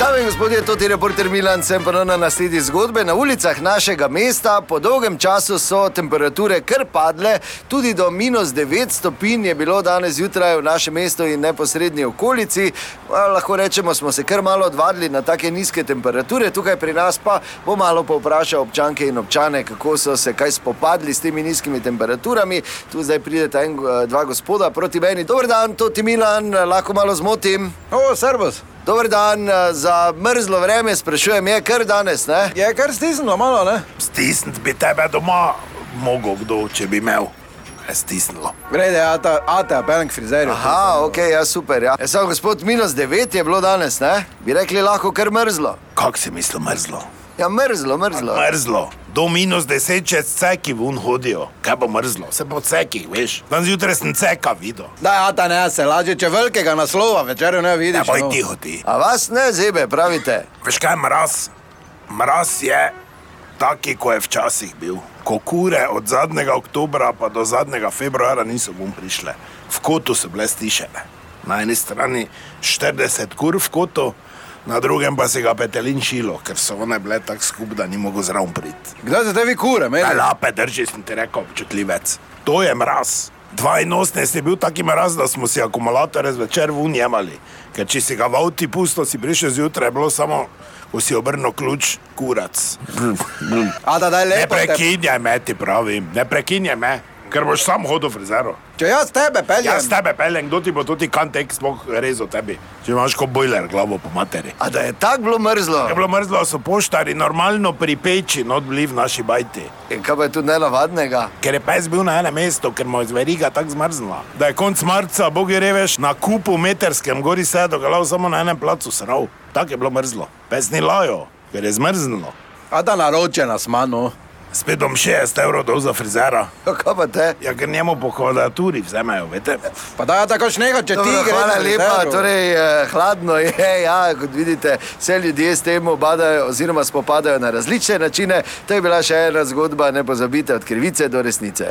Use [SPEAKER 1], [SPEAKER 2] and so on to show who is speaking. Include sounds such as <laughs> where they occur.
[SPEAKER 1] Dame in gospodje, to je reporter Milan, sem ponovno na sledi zgodbe. Na ulicah našega mesta po dolgem času so temperature kar padle, tudi do minus 9 stopinj je bilo danes zjutraj v našem mestu in neposrednji okolici. A, lahko rečemo, smo se kar malo odvadili na take nizke temperature, tukaj pri nas pa bo malo povprašal občanke in občane, kako so se kaj spopadli s temi nizkimi temperaturami. Tu zdaj prideta en, eh, dva gospoda proti meni. Dober dan, to ti Milan, lahko malo zmotim.
[SPEAKER 2] O, servus.
[SPEAKER 1] Dober dan, eh, za mrzlo vreme sprašujem, je kar danes, ne?
[SPEAKER 2] Je kar stisnilo malo, ne?
[SPEAKER 3] Stisniti bi tebe doma, mogel kdo, če bi imel. Je stisnilo.
[SPEAKER 2] Grede, ata, ata, pelem k frizerju.
[SPEAKER 1] Aha, ok, ja, super. Ja. Samo gospod, minus 9 je bilo danes, ne? Bi rekli, lahko kar mrzlo.
[SPEAKER 3] Kak si mislil mrzlo?
[SPEAKER 1] Ja, mrzlo, mrzlo.
[SPEAKER 3] Mrzlo. Do minus deset čez ceki vun hodijo. Kaj bo mrzlo? Se po cekih, veš. Dan zjutraj sem ceka videl.
[SPEAKER 2] Da, ata, ne, se lažje, če velikega naslova večerjo ne vidiš.
[SPEAKER 3] Ne boj
[SPEAKER 2] no.
[SPEAKER 3] tiho ti.
[SPEAKER 1] A vas ne zebe, pravite.
[SPEAKER 3] Veš kaj mraz? Mraz je taki, kot je včasih bil. Ko kure od zadnjega oktobra pa do zadnjega februarja niso bom prišle. V kotu so bile stišene. Na eni strani 40 kur v kotu, na drugem pa si ga petelin šilo, ker so one bile tako skupaj, da ni mogel zraven priti.
[SPEAKER 2] Kdaj se tebi kure, meni?
[SPEAKER 3] lape drži, sem ti rekel, občutljivec. To je mraz. 82 je bil taki mraz, da smo si akumulatorje zvečer vun jemali. Ker če si ga v avtu pusto, si prišel zjutraj, je bilo samo, ko si obrnil ključ, kurac.
[SPEAKER 2] Ata, daj
[SPEAKER 3] Ne
[SPEAKER 2] lepo. te-
[SPEAKER 3] prekinjaj me, ti pravim, ne prekinjaj me, ker boš sam hodil frizero.
[SPEAKER 2] Če jaz tebe peljem.
[SPEAKER 3] Jaz tebe peljem, kdo ti bo tudi kantek sploh rezal tebi, če imaš kot bojler glavo po materi.
[SPEAKER 1] A da je tako bilo mrzlo?
[SPEAKER 3] Je bilo mrzlo, so poštari normalno pri peči, not bili v naši bajti.
[SPEAKER 1] In kaj pa je tu nenavadnega?
[SPEAKER 3] Ker je pes bil na enem mestu, ker mu je zveriga tako zmrznila. Da je konc marca, bogi reveš, na kupu meterskem gori sedel, ga lao samo na enem placu srav. Tako je bilo mrzlo. Pes ni lajo, ker je zmrznilo.
[SPEAKER 2] Ata, naročena smo, no.
[SPEAKER 3] Spet bom 60 evrov dol za frizera.
[SPEAKER 1] Ja, Kaj pa te?
[SPEAKER 3] Ja, ker njemu po kvadraturi vzemejo, veste.
[SPEAKER 2] Pa daj, tako šneha, če ti greš.
[SPEAKER 1] hvala lepa, torej eh, hladno je, <laughs> ja, kot vidite, vse ljudje s tem obadajo oziroma spopadajo na različne načine. To je bila še ena zgodba, ne pozabite, od krivice do resnice.